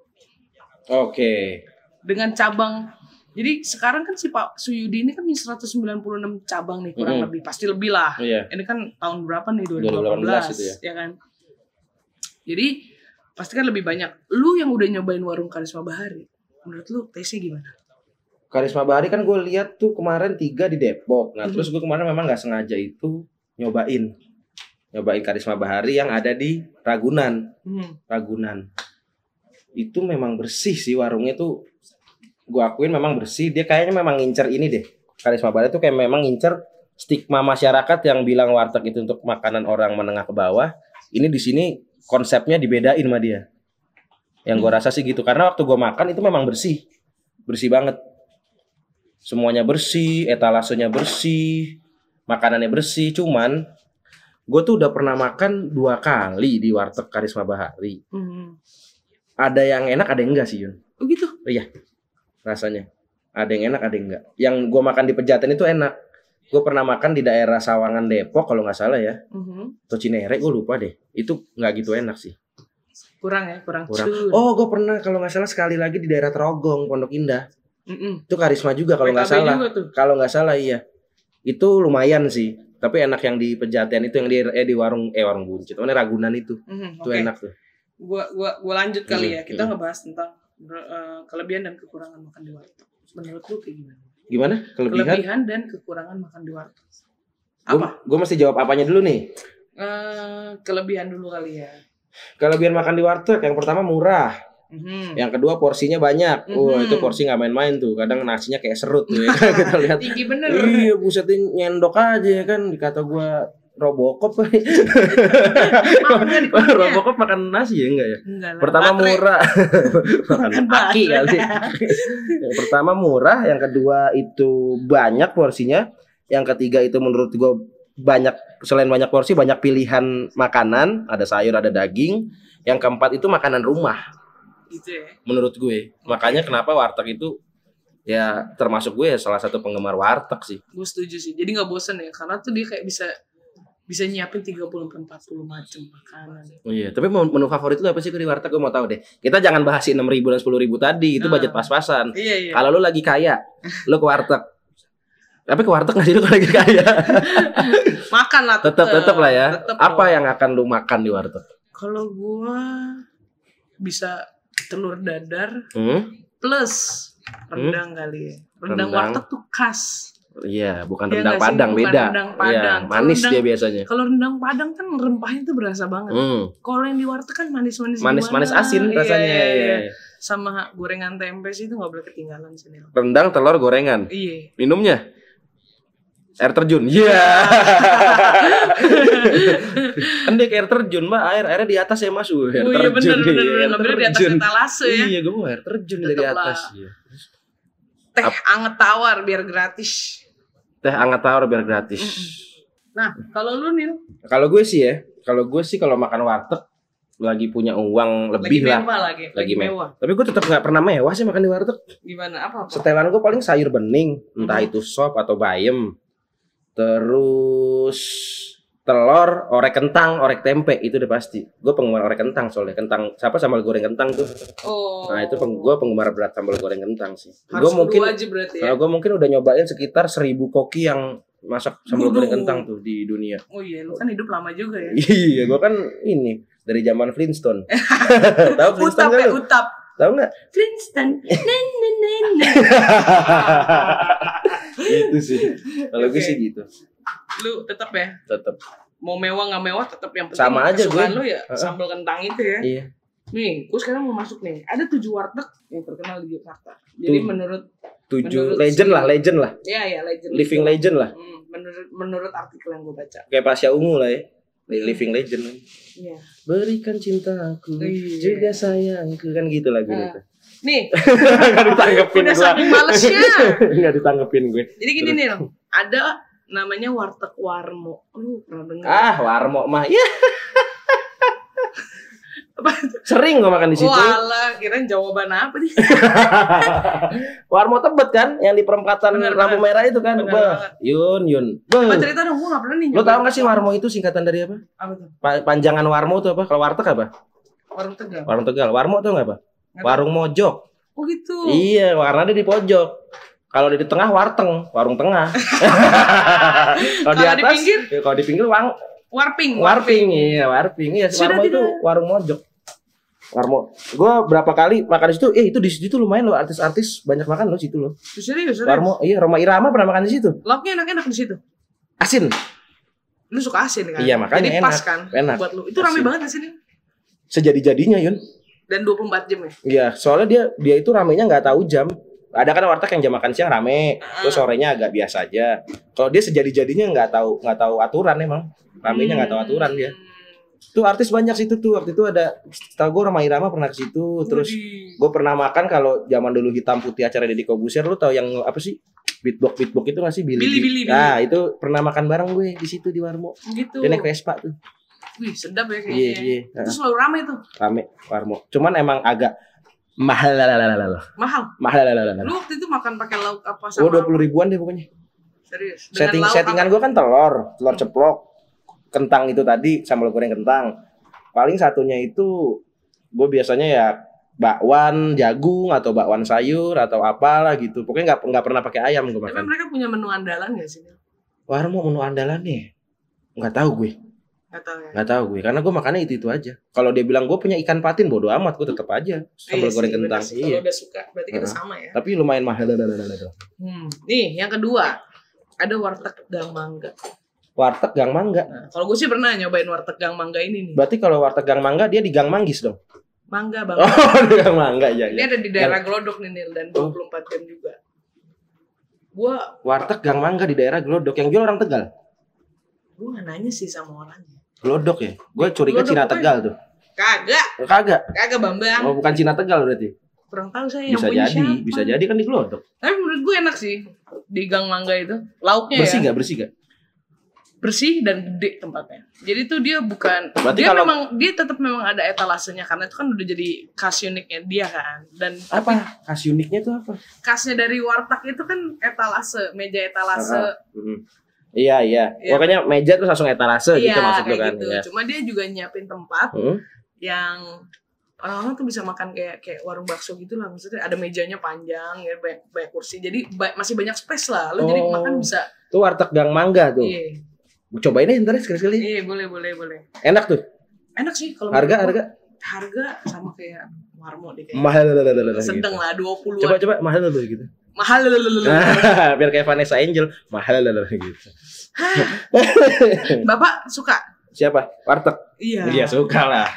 Oke. dengan cabang. Jadi sekarang kan si Pak Suyudi ini kan punya 196 cabang nih kurang Mhm. lebih, pasti lebih lah. Iya. Ini kan tahun berapa nih 2018 2018, itu ya. ya kan? Jadi pasti kan lebih banyak. Lu yang udah nyobain warung Karisma Bahari, menurut lu taste-nya gimana? Karisma Bahari kan gue lihat tuh kemarin tiga di Depok. Nah Mhm. terus gue kemarin memang nggak sengaja itu nyobain, nyobain Karisma Bahari yang ada di Ragunan, Hmm. Ragunan. Itu memang bersih sih warungnya tuh. Gue akuin memang bersih. Dia kayaknya memang ngincer ini deh. Karisma Bahari tuh kayak memang ngincer stigma masyarakat yang bilang warteg itu untuk makanan orang menengah ke bawah. Ini di sini konsepnya dibedain sama dia. Yang gue rasa sih gitu. Karena waktu gue makan itu memang bersih, bersih banget. Semuanya bersih, etalasenya bersih, makanannya bersih. Cuman gue tuh udah pernah makan dua kali di warteg Karisma Bahari. Hmm. Ada yang enak, ada yang enggak sih Yun. Oh gitu. Rasanya. Ada yang enak, ada yang enggak. Yang gue makan di Pejaten itu enak. Gue pernah makan di daerah Sawangan Depok kalau nggak salah ya. Mhm. Atau Cinere, gue lupa deh. Itu nggak gitu enak sih. Kurang ya, kurang. Kurang. Oh, gue pernah kalau nggak salah sekali lagi di daerah Trogong, Pondok Indah. Mm-mm. Itu karisma juga kalau nggak salah. Kalau nggak salah iya. Itu lumayan sih. Tapi enak yang di Pejaten itu yang di eh di warung eh warung buncit. Mana Ragunan itu. Mhm, Itu oke. enak tuh. Gua gua gua lanjut kali Hmm, ya. Kita hmm. ngebahas tentang eh, kelebihan dan kekurangan makan di warteg. Menurut lu kayak gimana? Gimana? Kelebihan? Kelebihan dan kekurangan makan di warteg. Apa? Gue mesti jawab apanya dulu nih? Eh, kelebihan dulu kali ya. Kelebihan makan di warteg yang pertama murah, Mhm. yang kedua porsinya banyak. Wah, Mhm. itu porsi nggak main-main tuh. Kadang nasinya kayak serut tuh ya. (laughs) Kita lihat. Tinggi bener. Iya, busetin nyendok aja ya kan dikata gua Robocop. (laughs) Robocop makan nasi ya enggak ya? Enggak lah, Pertama murah. (laughs) makan Makan aki baterai. kali. yang pertama murah, yang kedua itu banyak porsinya, yang ketiga itu menurut gua banyak selain banyak porsi banyak pilihan makanan, ada sayur, ada daging. Yang keempat itu makanan rumah Gitu ya. menurut gue. Makanya kenapa warteg itu ya termasuk gue ya salah satu penggemar warteg sih. Gue setuju sih. Jadi nggak bosen ya. Karena tuh dia kayak bisa bisa nyiapin 30 sampai 40 macam makanan. Oh iya, tapi menu favorit lu apa sih di warteg? Gue mau tahu deh. Kita jangan bahas enam ribu dan sepuluh ribu tadi, itu Nah. budget pas-pasan. Iya iya. Kalau lu lagi kaya, lu ke warteg. Tapi ke warteg nggak sih lu kalau lagi kaya? (laughs) Makan lah tetap tetap lah ya. Tetep Apa dong. yang akan lu makan di warteg? Kalau gua bisa telur dadar Hmm? plus rendang kali ya. Rendang, Rendang. warteg tuh khas. Iya, bukan Iya rendang sih? padang Bukan beda. rendang Iya, Padang. manis Rendang- dia biasanya. Kalau rendang padang kan rempahnya tuh berasa banget. Hmm. Kalau yang di warteg kan manis-manis Manis-manis asin Iya, rasanya. iya, iya, iya. Sama gorengan tempe sih itu nggak boleh ketinggalan sih Nil. Rendang, telur, gorengan. Iya. Minumnya air terjun. Iya. (laughs) kan dia air terjun, Mbak. Air airnya di atas ya, Mas. Air Oh iya terjun bener bener air ngambilnya di atas etalase ya. Iya, gue mau air terjun dari Tetep lah. atas. Iya. Teh anget tawar biar gratis. Teh hangat tawar biar gratis. Nah, kalau lu Nil Kalau gue sih ya, kalau gue sih kalau makan warteg lagi punya uang lagi lebih lah. mewah lagi, lagi, Lagi mewah. Tapi gue tetap nggak pernah mewah sih makan di warteg. Gimana? Apa? apa? Setelan gue paling sayur bening, entah Mhm. itu sop atau bayam. Terus telur, orek kentang, orek tempe itu udah pasti. Gue penggemar orek kentang soalnya kentang siapa sambal goreng kentang tuh. Oh. Nah itu peng, gue penggemar berat sambal goreng kentang sih. Gue mungkin aja berarti ya. Nah, gue mungkin udah nyobain sekitar seribu koki yang masak sambal goreng kentang tuh di dunia. Oh iya, lu kan hidup lama juga ya. Iya, gue kan ini dari zaman Flintstone. (laughs) Tahu Flintstone Utap kan ya, utap. Tahu nggak? Flintstone. Nen nen nen. nen. (laughs) itu sih. Kalau gue Oke. sih gitu. Lu tetap ya. Tetap. Mau mewah nggak mewah tetap yang penting Sama aja gue. lu ya Heeh. sambal kentang itu ya. Iya. Nih, gue sekarang mau masuk nih. Ada tujuh warteg yang terkenal di Jakarta. Jadi Tuh. menurut Tujuh Menurut legend si- lah, legend lah. ya ya legend. Living legend lah. Hmm, menurut menurut artikel yang gue baca. Kayak Pasya Ungu lah ya. Hmm. Living legend. Iya. Berikan cintaku Iya. juga sayangku kan gitu lagu Nah. itu. Nih, (laughs) Gak ditanggepin udah gua. saking malesnya. (laughs) Gak ditanggepin gue. Jadi gini nih, ada namanya warteg Warmo. Lu pernah dengar? Ah, warmo mah. Ya, Apa? (laughs) Sering gua makan di situ. Walah, kirain jawaban apa nih? (laughs) Warmo Tebet kan yang di perempatan Bener, lampu bener. merah itu kan. Bener banget. Yun, Yun. Coba Bah. cerita dong, gue gak pernah nih. Lo tau gak sih Warmo itu singkatan dari apa? Apa tuh? Pa- Panjangan Warmo itu apa? Kalau warteg apa? Warung Tegal. Warung Tegal. Warmo tuh nggak apa? Warung Mojok. Oh gitu. Iya, warna dia di pojok. Kalau di tengah warteng, warung tengah. (laughs) kalau di atas, pinggir? ya, kalau di pinggir wang, Warping. warping, iya warping, iya. Sudah Warmo itu warung mojok. Warmo. Gua berapa kali makan di situ, eh itu di situ lumayan loh artis-artis banyak makan loh situ loh. Serius, serius. Warmo, iya Roma Irama pernah makan di situ. Lauknya enak-enak di situ. Asin. Lu suka asin kan? Iya, makanya Jadi enak. pas kan Enak. buat lu. Itu rame Asin. banget di sini. Sejadi-jadinya, Yun. Dan 24 jam ya. Iya, soalnya dia dia itu ramenya nggak tahu jam. Ada kan warteg yang jam makan siang rame, Ah. terus sorenya agak biasa aja. Kalau dia sejadi-jadinya nggak tahu nggak tahu aturan emang. Ramenya nggak tahu aturan dia. Tuh artis banyak situ tuh. Waktu itu ada tahu gue Roma Irama pernah ke situ, terus gue pernah makan kalau zaman dulu hitam putih acara Deddy Kobusier lu tahu yang apa sih? Beatbox beatbox itu nggak sih Billy? Billy, Billy, Billy. Nah, itu pernah makan bareng gue di situ di Warmo. gitu. Dia naik Vespa tuh. Wih, sedap ya Iya, kayaknya. iya. Itu selalu rame tuh. Rame Warmo. Cuman emang agak mahal lalalala. Mahal. Mahal lalalala. Lu waktu itu makan pakai lauk apa Gue sama? dua puluh ribuan deh pokoknya. Serius. Dengan Setting settingan apa? gue kan telur, telur ceplok, kentang itu tadi sambal goreng kentang. Paling satunya itu gue biasanya ya bakwan jagung atau bakwan sayur atau apalah gitu. Pokoknya nggak nggak pernah pakai ayam gue Tapi makan. mereka punya menu andalan gak sih? Warmo menu andalannya nggak tahu gue, Gak tau ya. tahu gue karena gue makannya itu itu aja. Kalau dia bilang gue punya ikan patin bodo amat, gue tetap aja sambal Iya goreng kentang. bener sih. Iya. Kalau udah suka, berarti kita Heeh. sama ya. Tapi lumayan mahal. Hmm. Nih, yang kedua. Ada warteg Gang Mangga. Warteg Gang Mangga. Nah, kalau gue sih pernah nyobain warteg Gang Mangga ini nih. Berarti kalau warteg Gang Mangga dia di Gang Manggis dong. Mangga (laughs) bang. Oh, di Gang Mangga ya. Ini ya. ada di daerah Glodok nih Nil dan Oh. 24 jam juga. Gua Warteg Gang Mangga di daerah Glodok yang jual orang Tegal. nggak nanya sih sama orangnya. Glodok ya? Gue curiga Cina Tegal tuh. Kagak, kagak. kagak Bambang. Oh, bukan Cina Tegal berarti. Kurang tahu saya yang Bisa punya jadi, siapa. bisa jadi kan di Glodok. Tapi menurut gue enak sih di Gang Mangga itu. Lauknya Bersih ya nggak? Bersih nggak? bersih dan gede tempatnya. Jadi tuh dia bukan Berarti dia kalau- memang dia tetap memang ada etalasenya karena itu kan udah jadi khas uniknya dia kan. Dan Apa? Khas uniknya tuh apa? khasnya dari warteg itu kan etalase, meja etalase. Ah, Mm. Iya, iya. Iya. Pokoknya meja tuh langsung etalase Iya, gitu maksud lu kayak kan. gitu. Iya. Cuma dia juga nyiapin tempat Hmm? yang orang-orang tuh bisa makan kayak kayak warung bakso gitu lah maksudnya ada mejanya panjang ya banyak, banyak kursi jadi ba- masih banyak space lah lo jadi Oh. makan bisa Tuh warteg Gang Mangga tuh. iya Cobain deh ntar ya sekali-sekali. iya boleh boleh boleh Enak tuh. enak sih kalau Harga menurut harga harga sama kayak warmo deh kayak mahal sedang lah dua puluh Coba coba mahal tuh gitu. Mahal (laughs) Biar kayak Vanessa Angel, mahal gitu. (laughs) bapak suka Siapa? Warteg. iya Iya, suka lah.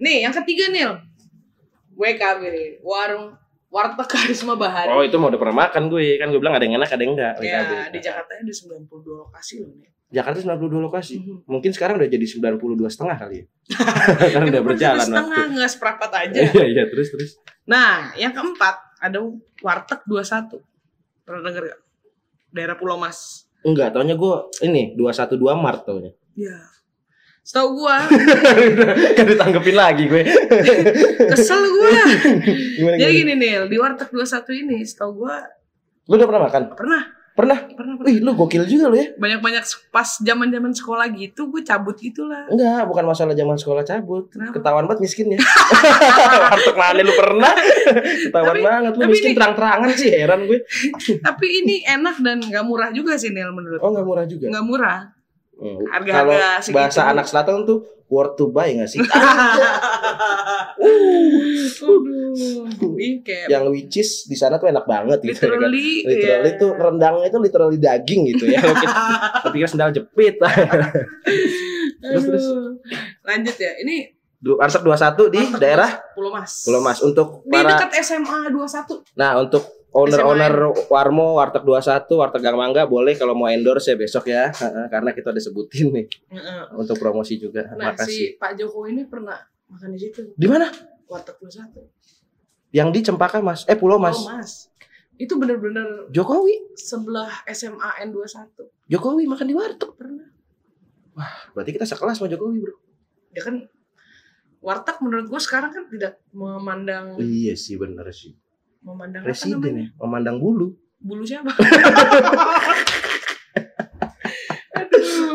nih yang ketiga Nil WKB warung warteg karisma bahari Oh, itu mau udah pernah makan gue. Kan gue bilang ada yang enak, ada yang enggak. ya WKB. di Jakarta ada 92 lokasi loh nih Jakarta 92 lokasi. Mhm. Mungkin sekarang udah jadi 92 setengah kali ya. (laughs) Karena udah berjalan setengah waktu. nggak seperempat aja Iya, iya, terus terus. Nah, yang keempat ada Warteg 21. Pernah denger gak? Daerah Pulau Mas. Enggak, taunya gue ini 212 Mart taunya. Ya. Setahu gua, (laughs) kan ditanggepin lagi gue. kesel gua. (laughs) Gimana, Jadi gini Nil, di Warteg 21 ini setahu gua Lu udah pernah makan? pernah, Pernah? pernah, pernah. Wih, lu gokil juga lu ya. Banyak-banyak pas zaman-zaman sekolah gitu gue cabut gitulah. Enggak, bukan masalah zaman sekolah cabut. Kenapa? Ketahuan banget miskinnya. (laughs) Warteg mana lu pernah? Ketahuan Tapi- banget lu miskin terang-terangan sih, heran gue. (laughs) Tapi ini enak dan gak murah juga sih Nil menurut. Oh, enggak murah juga. Nggak murah. Hmm. Harga-harga Kalau segitu. bahasa anak selatan tuh worth to buy enggak sih? (laughs) Aduh, ini kayak yang which is di sana tuh enak banget gitu ya kan. literally, Literally ya. tuh rendangnya itu literally daging gitu ya. (laughs) Kita pikir sendal jepit. (laughs) Terus, terus. Lanjut ya. Ini Du- Warteg 21 di daerah Pulau Mas. Pulau Mas untuk Di para dekat SMA 21. Nah, untuk owner-owner Warmo, Warteg 21, Warteg Gang Mangga boleh kalau mau endorse ya besok ya. Heeh, Karena kita udah sebutin nih Heeh. untuk promosi juga. Nah, Makasih. si Pak Jokowi ini pernah makan di situ. Di mana? Warteg 21. Yang di Cempaka, Mas. Eh, Pulau Mas. Pulau Mas. Itu bener-bener Jokowi. sebelah SMA N21. Jokowi makan di warteg. Pernah. Berarti kita sekelas sama Jokowi, Bro. Ya kan warteg menurut gue sekarang kan tidak memandang Iya sih bener sih. memandang apa Presiden namanya? ya, memandang bulu. bulu siapa (laughs)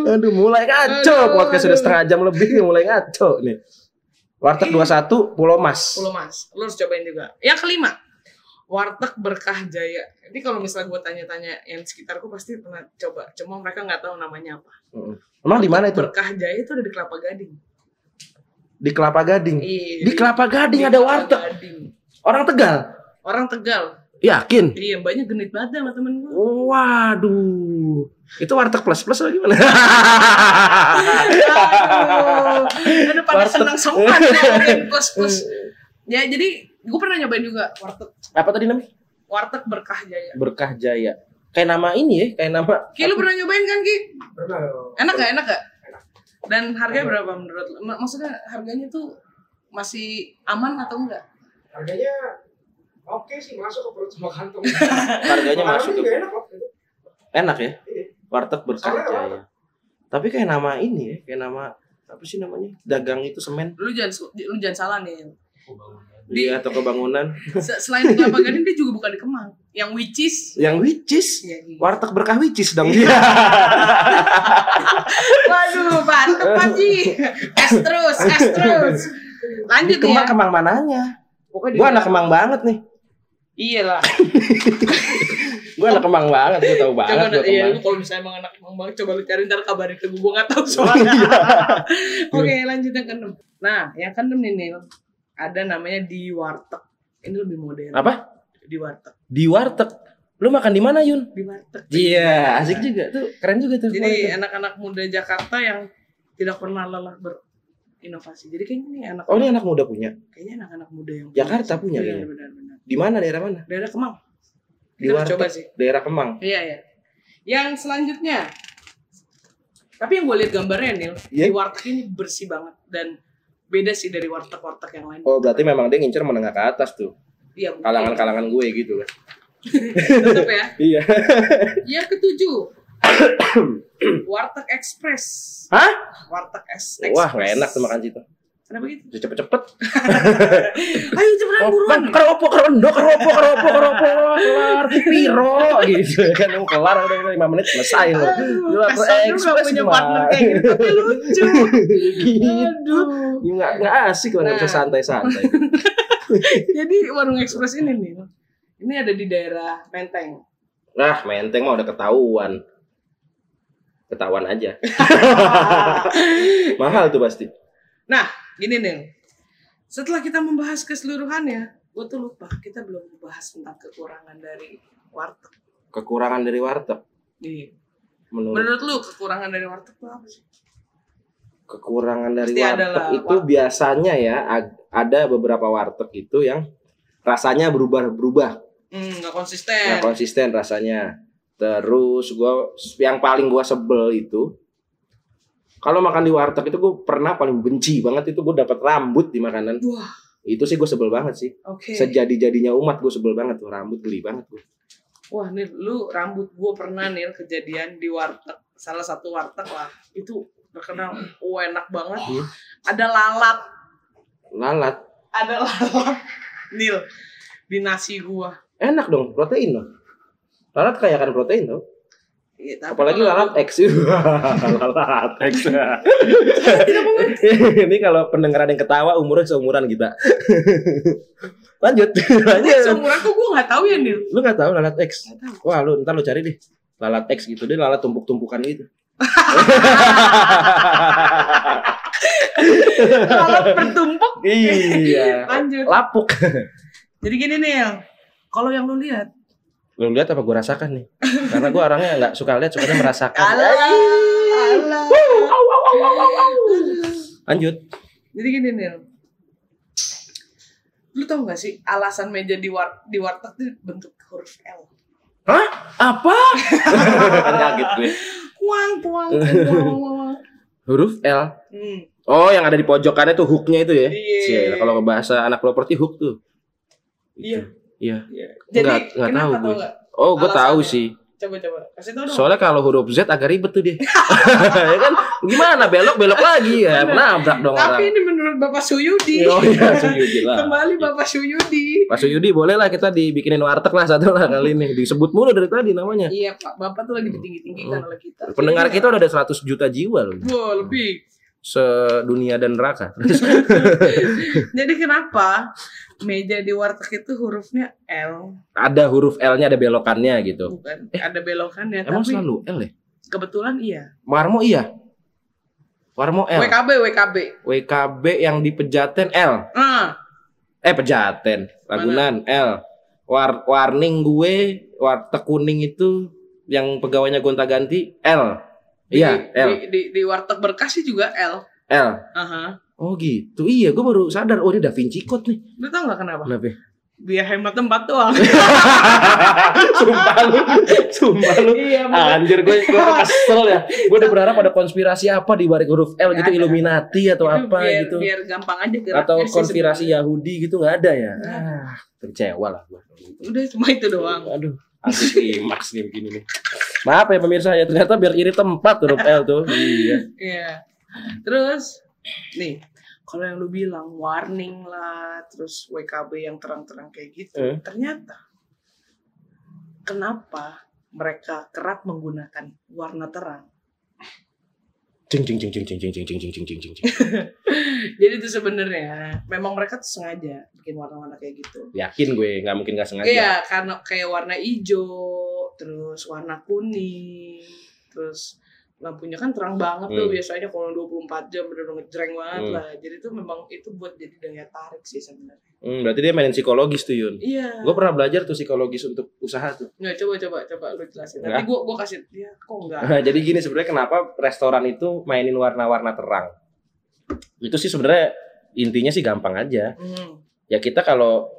Aduh, mulai ngaco. Aduh, Podcast sudah aduh. setengah jam lebih mulai ngaco nih. Warteg 21 Pulau Mas. Pulau Mas lu harus cobain juga yang kelima warteg berkah jaya jadi kalau misalnya gue tanya-tanya yang sekitarku pasti pernah coba cuma mereka nggak tahu namanya apa Mm. Emang di mana itu? berkah jaya itu ada di kelapa gading Di Kelapa Gading. iya Di Kelapa Gading di ada Kelapa warteg. Gading. Orang Tegal. orang tegal Yakin? iya banyak genit banget sama temen gue Waduh. Itu warteg plus plus atau gimana? Aduh, ada pada Warteg. senang semua (laughs) ngomongin plus plus. Ya jadi gue pernah nyobain juga warteg Apa tadi namanya? warteg berkah jaya. Berkah Jaya. Kayak nama ini ya, kayak nama Ki lu pernah nyobain kan Ki? Pernah. Enak gak? Enak gak? Dan harganya berapa menurut lu? Ma- Maksudnya harganya tuh masih aman atau enggak? Harganya oke sih masuk ke perut sama kantong. (laughs) harganya masuk ke enak enak ya. Iya. Warteg Berkah Soalnya Jaya. Tapi kayak nama ini ya, kayak nama apa sih namanya? Dagang itu semen. Lu jangan lu jangan salah nih. Di- atau kebangunan. (laughs) Se- Selain di Kelapa Gading dia juga bukan di Kemang. Yang which is Yang whicis. Iya, iya. Warteg Berkah whicis dong dia. (laughs) Waduh, mantep Pak Ji. Es terus, es terus. Lanjut Di Kemang ya. Kemang mananya? Pokoknya Gua anak Kemang banget nih. Iya lah. (laughs) Gua anak Kemang banget, gua tahu banget Coba iya, lu kalau misalnya emang anak emang banget coba lu cari ntar kabarin ke gue gue nggak tahu soalnya. (laughs) Oke lanjut yang keenam. Nah yang keenam nih Nil ada namanya di warteg. Ini lebih modern. Apa? Di warteg. Di warteg. Lu makan di mana, Yun? Di warteg. Iya, asik juga tuh. Keren juga tuh. Jadi anak-anak muda Jakarta yang tidak pernah lelah berinovasi. Jadi kayaknya ini anak Oh, ini anak muda punya. kayaknya anak-anak muda yang Jakarta punya Iya, benar-benar. Di mana daerah mana? Daerah Kemang. Di Kita coba sih. daerah Kemang. Iya ya. Yang selanjutnya. Tapi yang gue lihat gambarnya Nil, Iya. di warteg ini bersih banget dan beda sih dari warteg-warteg yang lain. Oh, berarti memang dia ngincer menengah ke atas tuh. Iya. Kalangan-kalangan gue gitu kan. Tetep ya. (laughs) Iya. Yang ketujuh. (coughs) warteg Express. Hah? Warteg es Wah, Express. nggak enak tuh makan situ. Kenapa gitu? Udah cepet-cepet. (laughs) Ayo cepetan Oh, buruan. bang, keropo, kerondo, keropo, keropo, keropo, kelar, piro, gitu (laughs) kan. Lu kelar udah lima menit selesai lo. Lu juga ekspres punya partner kayak gitu, tapi (laughs) lucu. gitu. Aduh. Ya, Nggak, nggak asik lah, nggak bisa Nah. santai-santai. Jadi warung Express ini nih, ini ada di daerah Menteng. Nah, menteng mah udah ketahuan. Ketahuan aja. Mahal tuh pasti. Nah, gini nih. Setelah kita membahas keseluruhannya, gue tuh lupa kita belum membahas tentang kekurangan dari warteg. Kekurangan dari warteg. Nih, Menurut menurut lu kekurangan dari warteg tuh apa sih? kekurangan dari Pasti warteg itu warteg. biasanya ya ada beberapa warteg itu yang rasanya berubah-berubah Hmm, nggak konsisten. konsisten rasanya terus gua yang paling gua sebel itu kalau makan di warteg itu gue pernah paling benci banget itu gue dapat rambut di makanan Wah, itu sih gue sebel banget sih oke. sejadi jadinya umat gue sebel banget tuh rambut geli banget gue Wah, nih lu rambut gue pernah nih kejadian di warteg. Salah satu warteg lah. Itu terkenal oh, enak banget. Hmm. Ada lalat, lalat ada (laughs) lalat. Nil di nasi gua. enak dong protein dong lalat kaya kan protein tuh Tapi apalagi (laughs) lalat X. Lalat X. Ini kalau pendengar ada yang ketawa umurnya seumuran kita. (laughs) Lanjut. Lanjut. seumuran kok gue nggak tahu ya Nil. lu nggak tahu lalat X? Tahu. wah lu ntar lu cari deh. Lalat X gitu dia lalat tumpuk-tumpukan gitu. (laughs) Lalat bertumpuk. iya. Lanjut. lapuk. Jadi gini Nil. Kalau yang lu lihat, lu lihat apa gue rasakan nih karena gue orangnya nggak suka lihat sukanya merasakan (laughs) Alah. Alah. lanjut Jadi gini Nil. Lu tau gak sih alasan meja di war di warteg itu bentuk huruf L? hah apa (laughs) kan kaget gue Puang puang puang. puang. huruf L Hmm. Oh, yang ada di pojokannya tuh hooknya itu ya? Iya. Kalau ngebahasa anak properti hook tuh. Iya. Iya. Iya. Jadi Nggak- nggak tahu gue. Oh, gue tahu sih. Coba coba. Kasih tau dong. Soalnya kalau huruf Z agak ribet tuh dia. (laughs) ya kan? Gimana belok belok lagi ya, nabrak dong Tapi orang. ini menurut Bapak Suyudi. Oh iya, Suyudi lah. Kembali Bapak Suyudi. Pak Suyudi boleh lah kita dibikinin warteg lah satu lah kali ini. Disebut mulu dari tadi namanya. Iya Pak, Bapak tuh lagi ditinggi-tinggikan oleh kita. Hmm. Pendengar kita udah ada 100 juta jiwa loh. Wah, lebih. Sedunia dan neraka. (laughs) Jadi kenapa meja di warteg itu hurufnya L? ada huruf L-nya ada belokannya gitu. Bukan, ada belokannya. Emang tapi selalu L ya? kebetulan iya. Warmo iya. Warmo L. WKB, WKB. WKB yang di Pejaten L. Ah, Eh Pejaten, Ragunan L. War warning gue warteg kuning itu yang pegawainya gonta-ganti L. di, Iya, L. Di, di, di warteg berkasih juga L. L. Aha. Oh gitu. Iya, gue baru sadar. Oh, ini Da Vinci Code nih. Lu tau gak kenapa? Kenapa? Biar hemat tempat doang. (laughs) Sumpah lu. Sumpah lu. iya, bener. Anjir gue gue (laughs) kesel ya. Gue udah berharap ada konspirasi apa di balik huruf L gitu, ada. Illuminati atau Itu apa biar, gitu. Biar gampang aja geraknya Atau sih konspirasi sebenarnya. Yahudi gitu nggak ada ya. Ada. Ah, kecewa lah gue. Udah cuma itu doang. Aduh, anti klimaks nih begini nih. Maaf ya pemirsa ya, ternyata biar iri tempat huruf L tuh. Iya. Iya. Terus nih, kalau yang lu bilang warning lah, terus WKB yang terang-terang kayak gitu, Eh. ternyata kenapa mereka kerap menggunakan warna terang? Cing cing cing cing cing cing cing cing cing cing cing cing. Jadi itu sebenarnya memang mereka tuh sengaja bikin warna-warna kayak gitu. Yakin gue nggak mungkin nggak sengaja. Iya, karena kayak warna hijau, terus warna kuning, terus lampunya kan terang banget tuh Hmm. biasanya kalau 24 jam bener-bener ngejreng banget Hmm. lah. Jadi tuh memang itu buat jadi daya tarik sih sebenarnya. Hmm, berarti dia mainin psikologis tuh Yun. Iya. Gue pernah belajar tuh psikologis untuk usaha tuh. Nggak coba coba coba lu jelasin. Enggak. Nanti gua gua kasih ya kok enggak. (laughs) Jadi gini sebenarnya kenapa restoran itu mainin warna-warna terang? Itu sih sebenarnya intinya sih gampang aja. Hmm. Ya kita kalau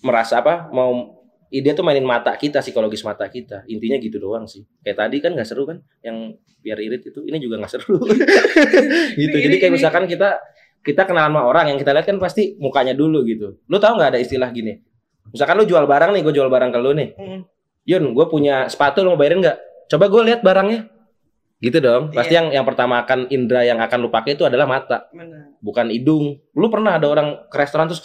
merasa apa mau ide tuh mainin mata kita, psikologis mata kita. Intinya gitu doang sih. Kayak tadi kan nggak seru kan yang biar irit itu. Ini juga nggak seru. (laughs) gitu. Jadi kayak misalkan kita kita kenalan sama orang yang kita lihat kan pasti mukanya dulu gitu. Lu tahu nggak ada istilah gini? Misalkan lu jual barang nih, gue jual barang ke lu nih. Yun, gue punya sepatu, lu mau bayarin nggak? Coba gue lihat barangnya. Gitu dong. Pasti Iya. yang yang pertama akan indera yang akan lu pakai itu adalah mata, Benar. bukan hidung. Lu pernah ada orang ke restoran terus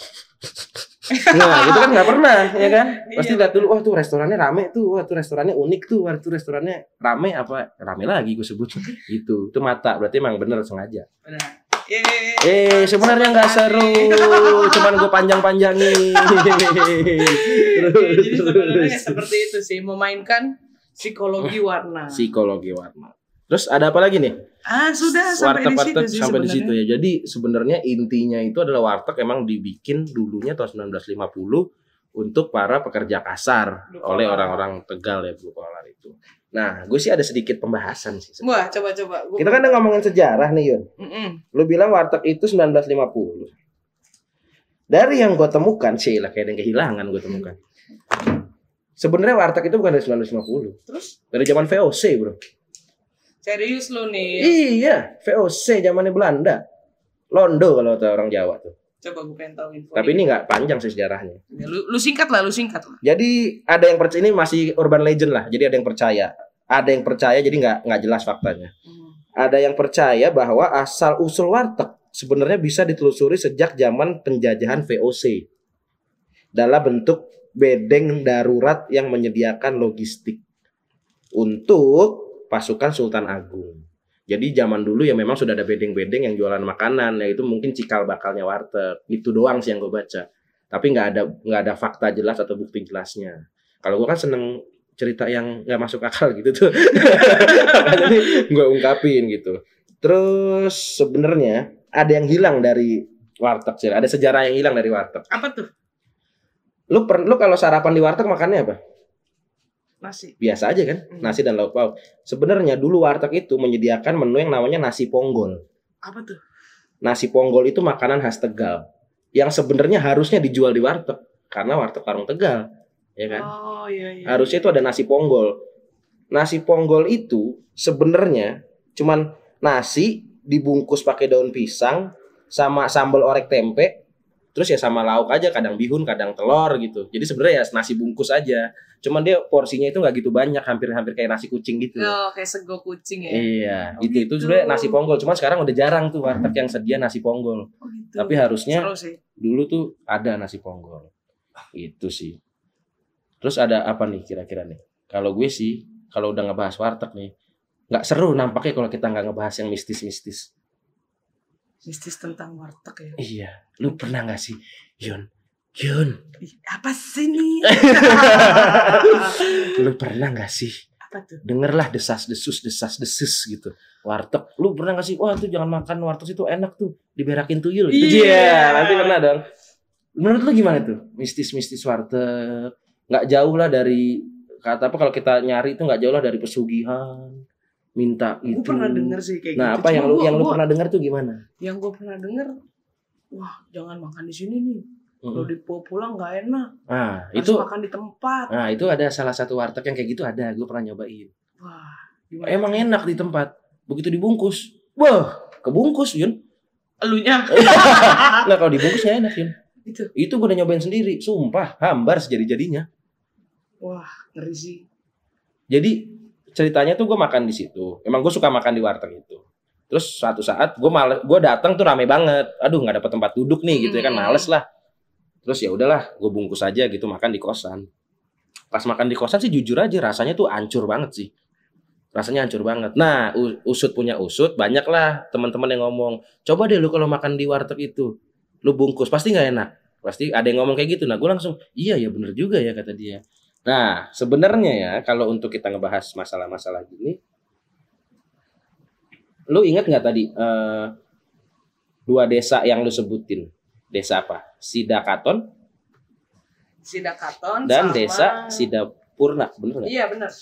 Nah, gitu kan nggak pernah, ya kan? Pasti Iya. lihat dulu, wah tuh restorannya rame tuh, wah tuh restorannya unik tuh, wah tuh restorannya rame apa? Rame lagi gue sebut. (laughs) gitu. Itu mata, berarti emang bener sengaja. Benar. Yeay. Eh, sebenarnya nggak seru, (laughs) cuman gue panjang-panjangin. (laughs) Jadi sebenarnya seperti itu sih memainkan psikologi warna. Psikologi warna. Terus ada apa lagi nih? Ah, sudah sampai di situ sih sampai di situ ya. Jadi sebenarnya intinya itu adalah warteg emang dibikin dulunya tahun 1950 untuk para pekerja kasar Blue oleh orang-orang Tegal ya blue collar itu. Nah, gue sih ada sedikit pembahasan sih. Wah, coba coba. Gua- Kita kan udah ngomongin sejarah nih Yun. Mm-mm. Lu bilang warteg itu 1950. Dari yang gue temukan sih lah kayak ada yang kehilangan gue temukan. Sebenarnya warteg itu bukan dari 1950, Terus dari zaman VOC bro. Serius lu nih. Iya, VOC zamannya Belanda. Londo kalau kata orang Jawa tuh. Coba gue pengen tahu info. Tapi ini nggak panjang sih sejarahnya. Ya, lu, lu singkat lah, lu singkat lah. Jadi ada yang percaya ini masih urban legend lah. Jadi ada yang percaya, ada yang percaya jadi nggak nggak jelas faktanya. Hmm. Ada yang percaya bahwa asal usul warteg sebenarnya bisa ditelusuri sejak zaman penjajahan VOC dalam bentuk bedeng darurat yang menyediakan logistik untuk pasukan Sultan Agung. Jadi zaman dulu ya memang sudah ada bedeng-bedeng yang jualan makanan, ya itu mungkin cikal bakalnya warteg. Itu doang sih yang gue baca. Tapi nggak ada nggak ada fakta jelas atau bukti jelasnya. Kalau gue kan seneng cerita yang nggak masuk akal gitu tuh. (laughs) Ini gue ungkapin gitu. Terus sebenarnya ada yang hilang dari warteg sih. Ada sejarah yang hilang dari warteg. Apa tuh? Lu per, lu kalau sarapan di warteg makannya apa? Nasi. Biasa aja kan? Hmm. Nasi dan lauk pauk. Sebenarnya dulu warteg itu menyediakan menu yang namanya nasi ponggol. Apa tuh? Nasi ponggol itu makanan khas Tegal yang sebenarnya harusnya dijual di warteg karena warteg warung Tegal, ya kan? Oh iya iya. Harusnya itu ada nasi ponggol. Nasi ponggol itu sebenarnya cuman nasi dibungkus pakai daun pisang sama sambal orek tempe, terus ya sama lauk aja kadang bihun kadang telur gitu. Jadi sebenarnya ya nasi bungkus aja. Cuman dia porsinya itu nggak gitu banyak hampir-hampir kayak nasi kucing gitu. Oh, kayak sego kucing ya. iya Oh, itu itu gitu. sebenarnya nasi ponggol. Cuman sekarang udah jarang tuh warteg yang sedia nasi ponggol. Oh, gitu. tapi harusnya dulu tuh ada nasi ponggol. Itu sih. Terus ada apa nih kira-kira nih? Kalau gue sih kalau udah ngebahas warteg nih nggak seru nampaknya kalau kita nggak ngebahas yang mistis-mistis Mistis tentang warteg ya. iya. Lu pernah nggak sih Yun? Yun. Apa sih nih? (laughs) lu pernah nggak sih? Apa tuh? dengerlah desas desus desas desus gitu. Warteg. Lu pernah nggak sih? Wah tuh jangan makan warteg itu enak tuh. Diberakin tuyul. Gitu Iya. Iya, nanti pernah dong. Menurut lu gimana tuh? Mistis mistis warteg. Nggak jauh lah dari kata apa kalau kita nyari itu nggak jauh lah dari pesugihan minta Gue itu. pernah denger sih kayak nah gitu. apa yang lu gua- yang lu gua- pernah dengar tuh gimana? Yang gue pernah denger wah jangan makan di sini nih. Kalau Mm-mm. dibawa pulang nggak enak. Nah harus itu makan di tempat. Nah itu ada salah satu warteg yang kayak gitu ada gue pernah nyobain. Wah gimana? Emang enak di tempat begitu dibungkus. Wah kebungkus Yun. Elunya. (laughs) Nggak kalau dibungkus nggak enak Yun. Itu. Itu gue udah nyobain sendiri. Sumpah hambar sejadi jadinya wah ngeri sih. Jadi ceritanya tuh gue makan di situ. Emang gue suka makan di warteg itu. Terus suatu saat gue males gue datang tuh rame banget. Aduh nggak dapet tempat duduk nih gitu ya kan Hmm. males lah. Terus ya udahlah gue bungkus aja gitu makan di kosan. Pas makan di kosan sih jujur aja rasanya tuh hancur banget sih. Rasanya hancur banget. Nah usut punya usut banyak lah teman-teman yang ngomong coba deh lu kalau makan di warteg itu lu bungkus. Pasti nggak enak. Pasti ada yang ngomong kayak gitu. Nah gue langsung iya ya bener juga ya kata dia nah sebenarnya ya kalau untuk kita ngebahas masalah-masalah gini lu ingat nggak tadi eh, dua desa yang lu sebutin? Desa apa? Sidakaton? Sidakaton dan sama... desa Sidapurna bener nggak? Iya benar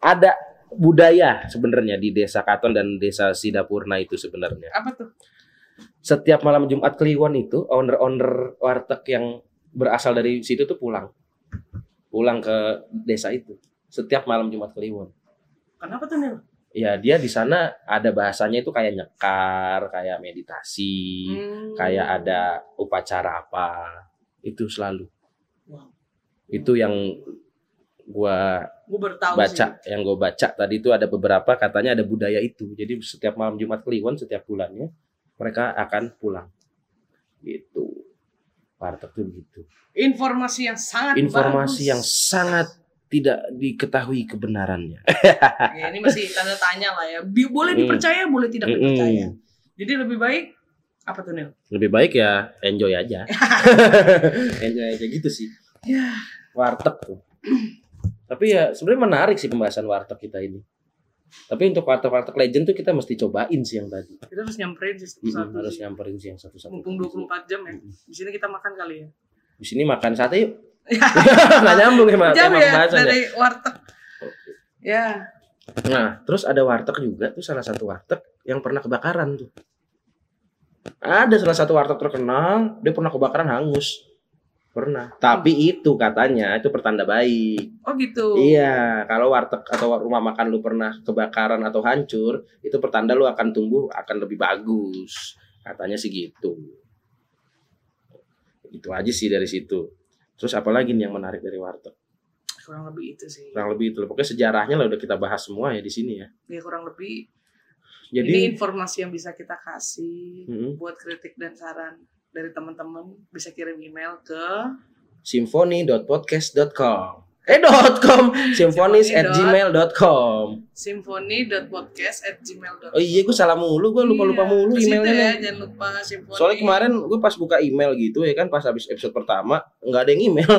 ada budaya sebenarnya di desa Katon dan desa Sidapurna itu sebenarnya. Apa tuh? Setiap malam Jumat Kliwon itu owner-owner warteg yang berasal dari situ tuh pulang pulang ke desa itu. Setiap malam Jumat Kliwon. Kenapa tuh Nil? Ya dia di sana ada bahasanya itu kayak nyekar kayak meditasi Hmm. kayak ada upacara apa itu selalu. Wow. itu yang gua bertahu baca sih. yang gue baca. Tadi itu ada beberapa katanya ada budaya itu. Jadi setiap malam Jumat Kliwon setiap bulannya mereka akan pulang. Gitu warteg tuh gitu informasi yang sangat informasi bagus. yang sangat tidak diketahui kebenarannya. (laughs) Ya, ini masih tanda tanya lah ya. Boleh Hmm. dipercaya boleh tidak Mm-mm. dipercaya. Jadi lebih baik apa tuh Nil lebih baik ya enjoy aja. (laughs) (laughs) Enjoy aja gitu sih. Ya. Warteg tuh. Tapi ya sebenarnya menarik sih pembahasan warteg kita ini tapi untuk warteg-warteg legend tuh kita mesti cobain sih yang tadi. Kita harus nyamperin sih Mm-mm, satu-satu harus sih. nyamperin sih yang satu-satu. Mumpung 24 jam ya. Di sini kita makan kali ya. Di sini makan sate yuk. (laughs) (laughs) Nggak nyambung sama jam tema ya pembahasan ya. dari warteg. Ya. Nah, terus ada warteg juga tuh salah satu warteg yang pernah kebakaran tuh. Ada salah satu warteg terkenal, dia pernah kebakaran hangus. Pernah. Tapi itu katanya itu pertanda baik. oh gitu Iya, kalau warteg atau rumah makan lu pernah kebakaran atau hancur, itu pertanda lu akan tumbuh akan lebih bagus. Katanya sih gitu. Itu aja sih dari situ. Terus apalagi nih yang menarik dari warteg? kurang lebih itu sih Kurang lebih itu. Pokoknya sejarahnya lah udah kita bahas semua ya di sini ya. ya kurang lebih Jadi ini informasi yang bisa kita kasih Mm-mm. buat kritik dan saran dari teman-teman bisa kirim email ke symphony.podcast.com eh dot .com. symphonies at gmail.com symphony.podcast@gmail.com oh iya gue salah mulu. Gue lupa lupa Iya, mulu emailnya. ya, jangan lupa symphony. Soalnya kemarin gue pas buka email gitu ya kan pas habis episode pertama nggak ada yang email. (laughs)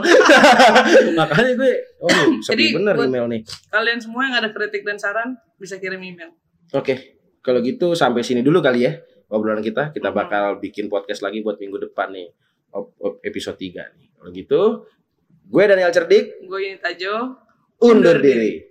Makanya gue oh (clears throat) sepi bener email nih. kalian semua yang ada kritik dan saran bisa kirim email. Oke kalau gitu sampai sini dulu kali ya obrolan kita kita bakal bikin podcast lagi buat minggu depan nih. Episode 3 nih. Kalau gitu gue Daniel Cerdik. Gue ini Tajo undur diri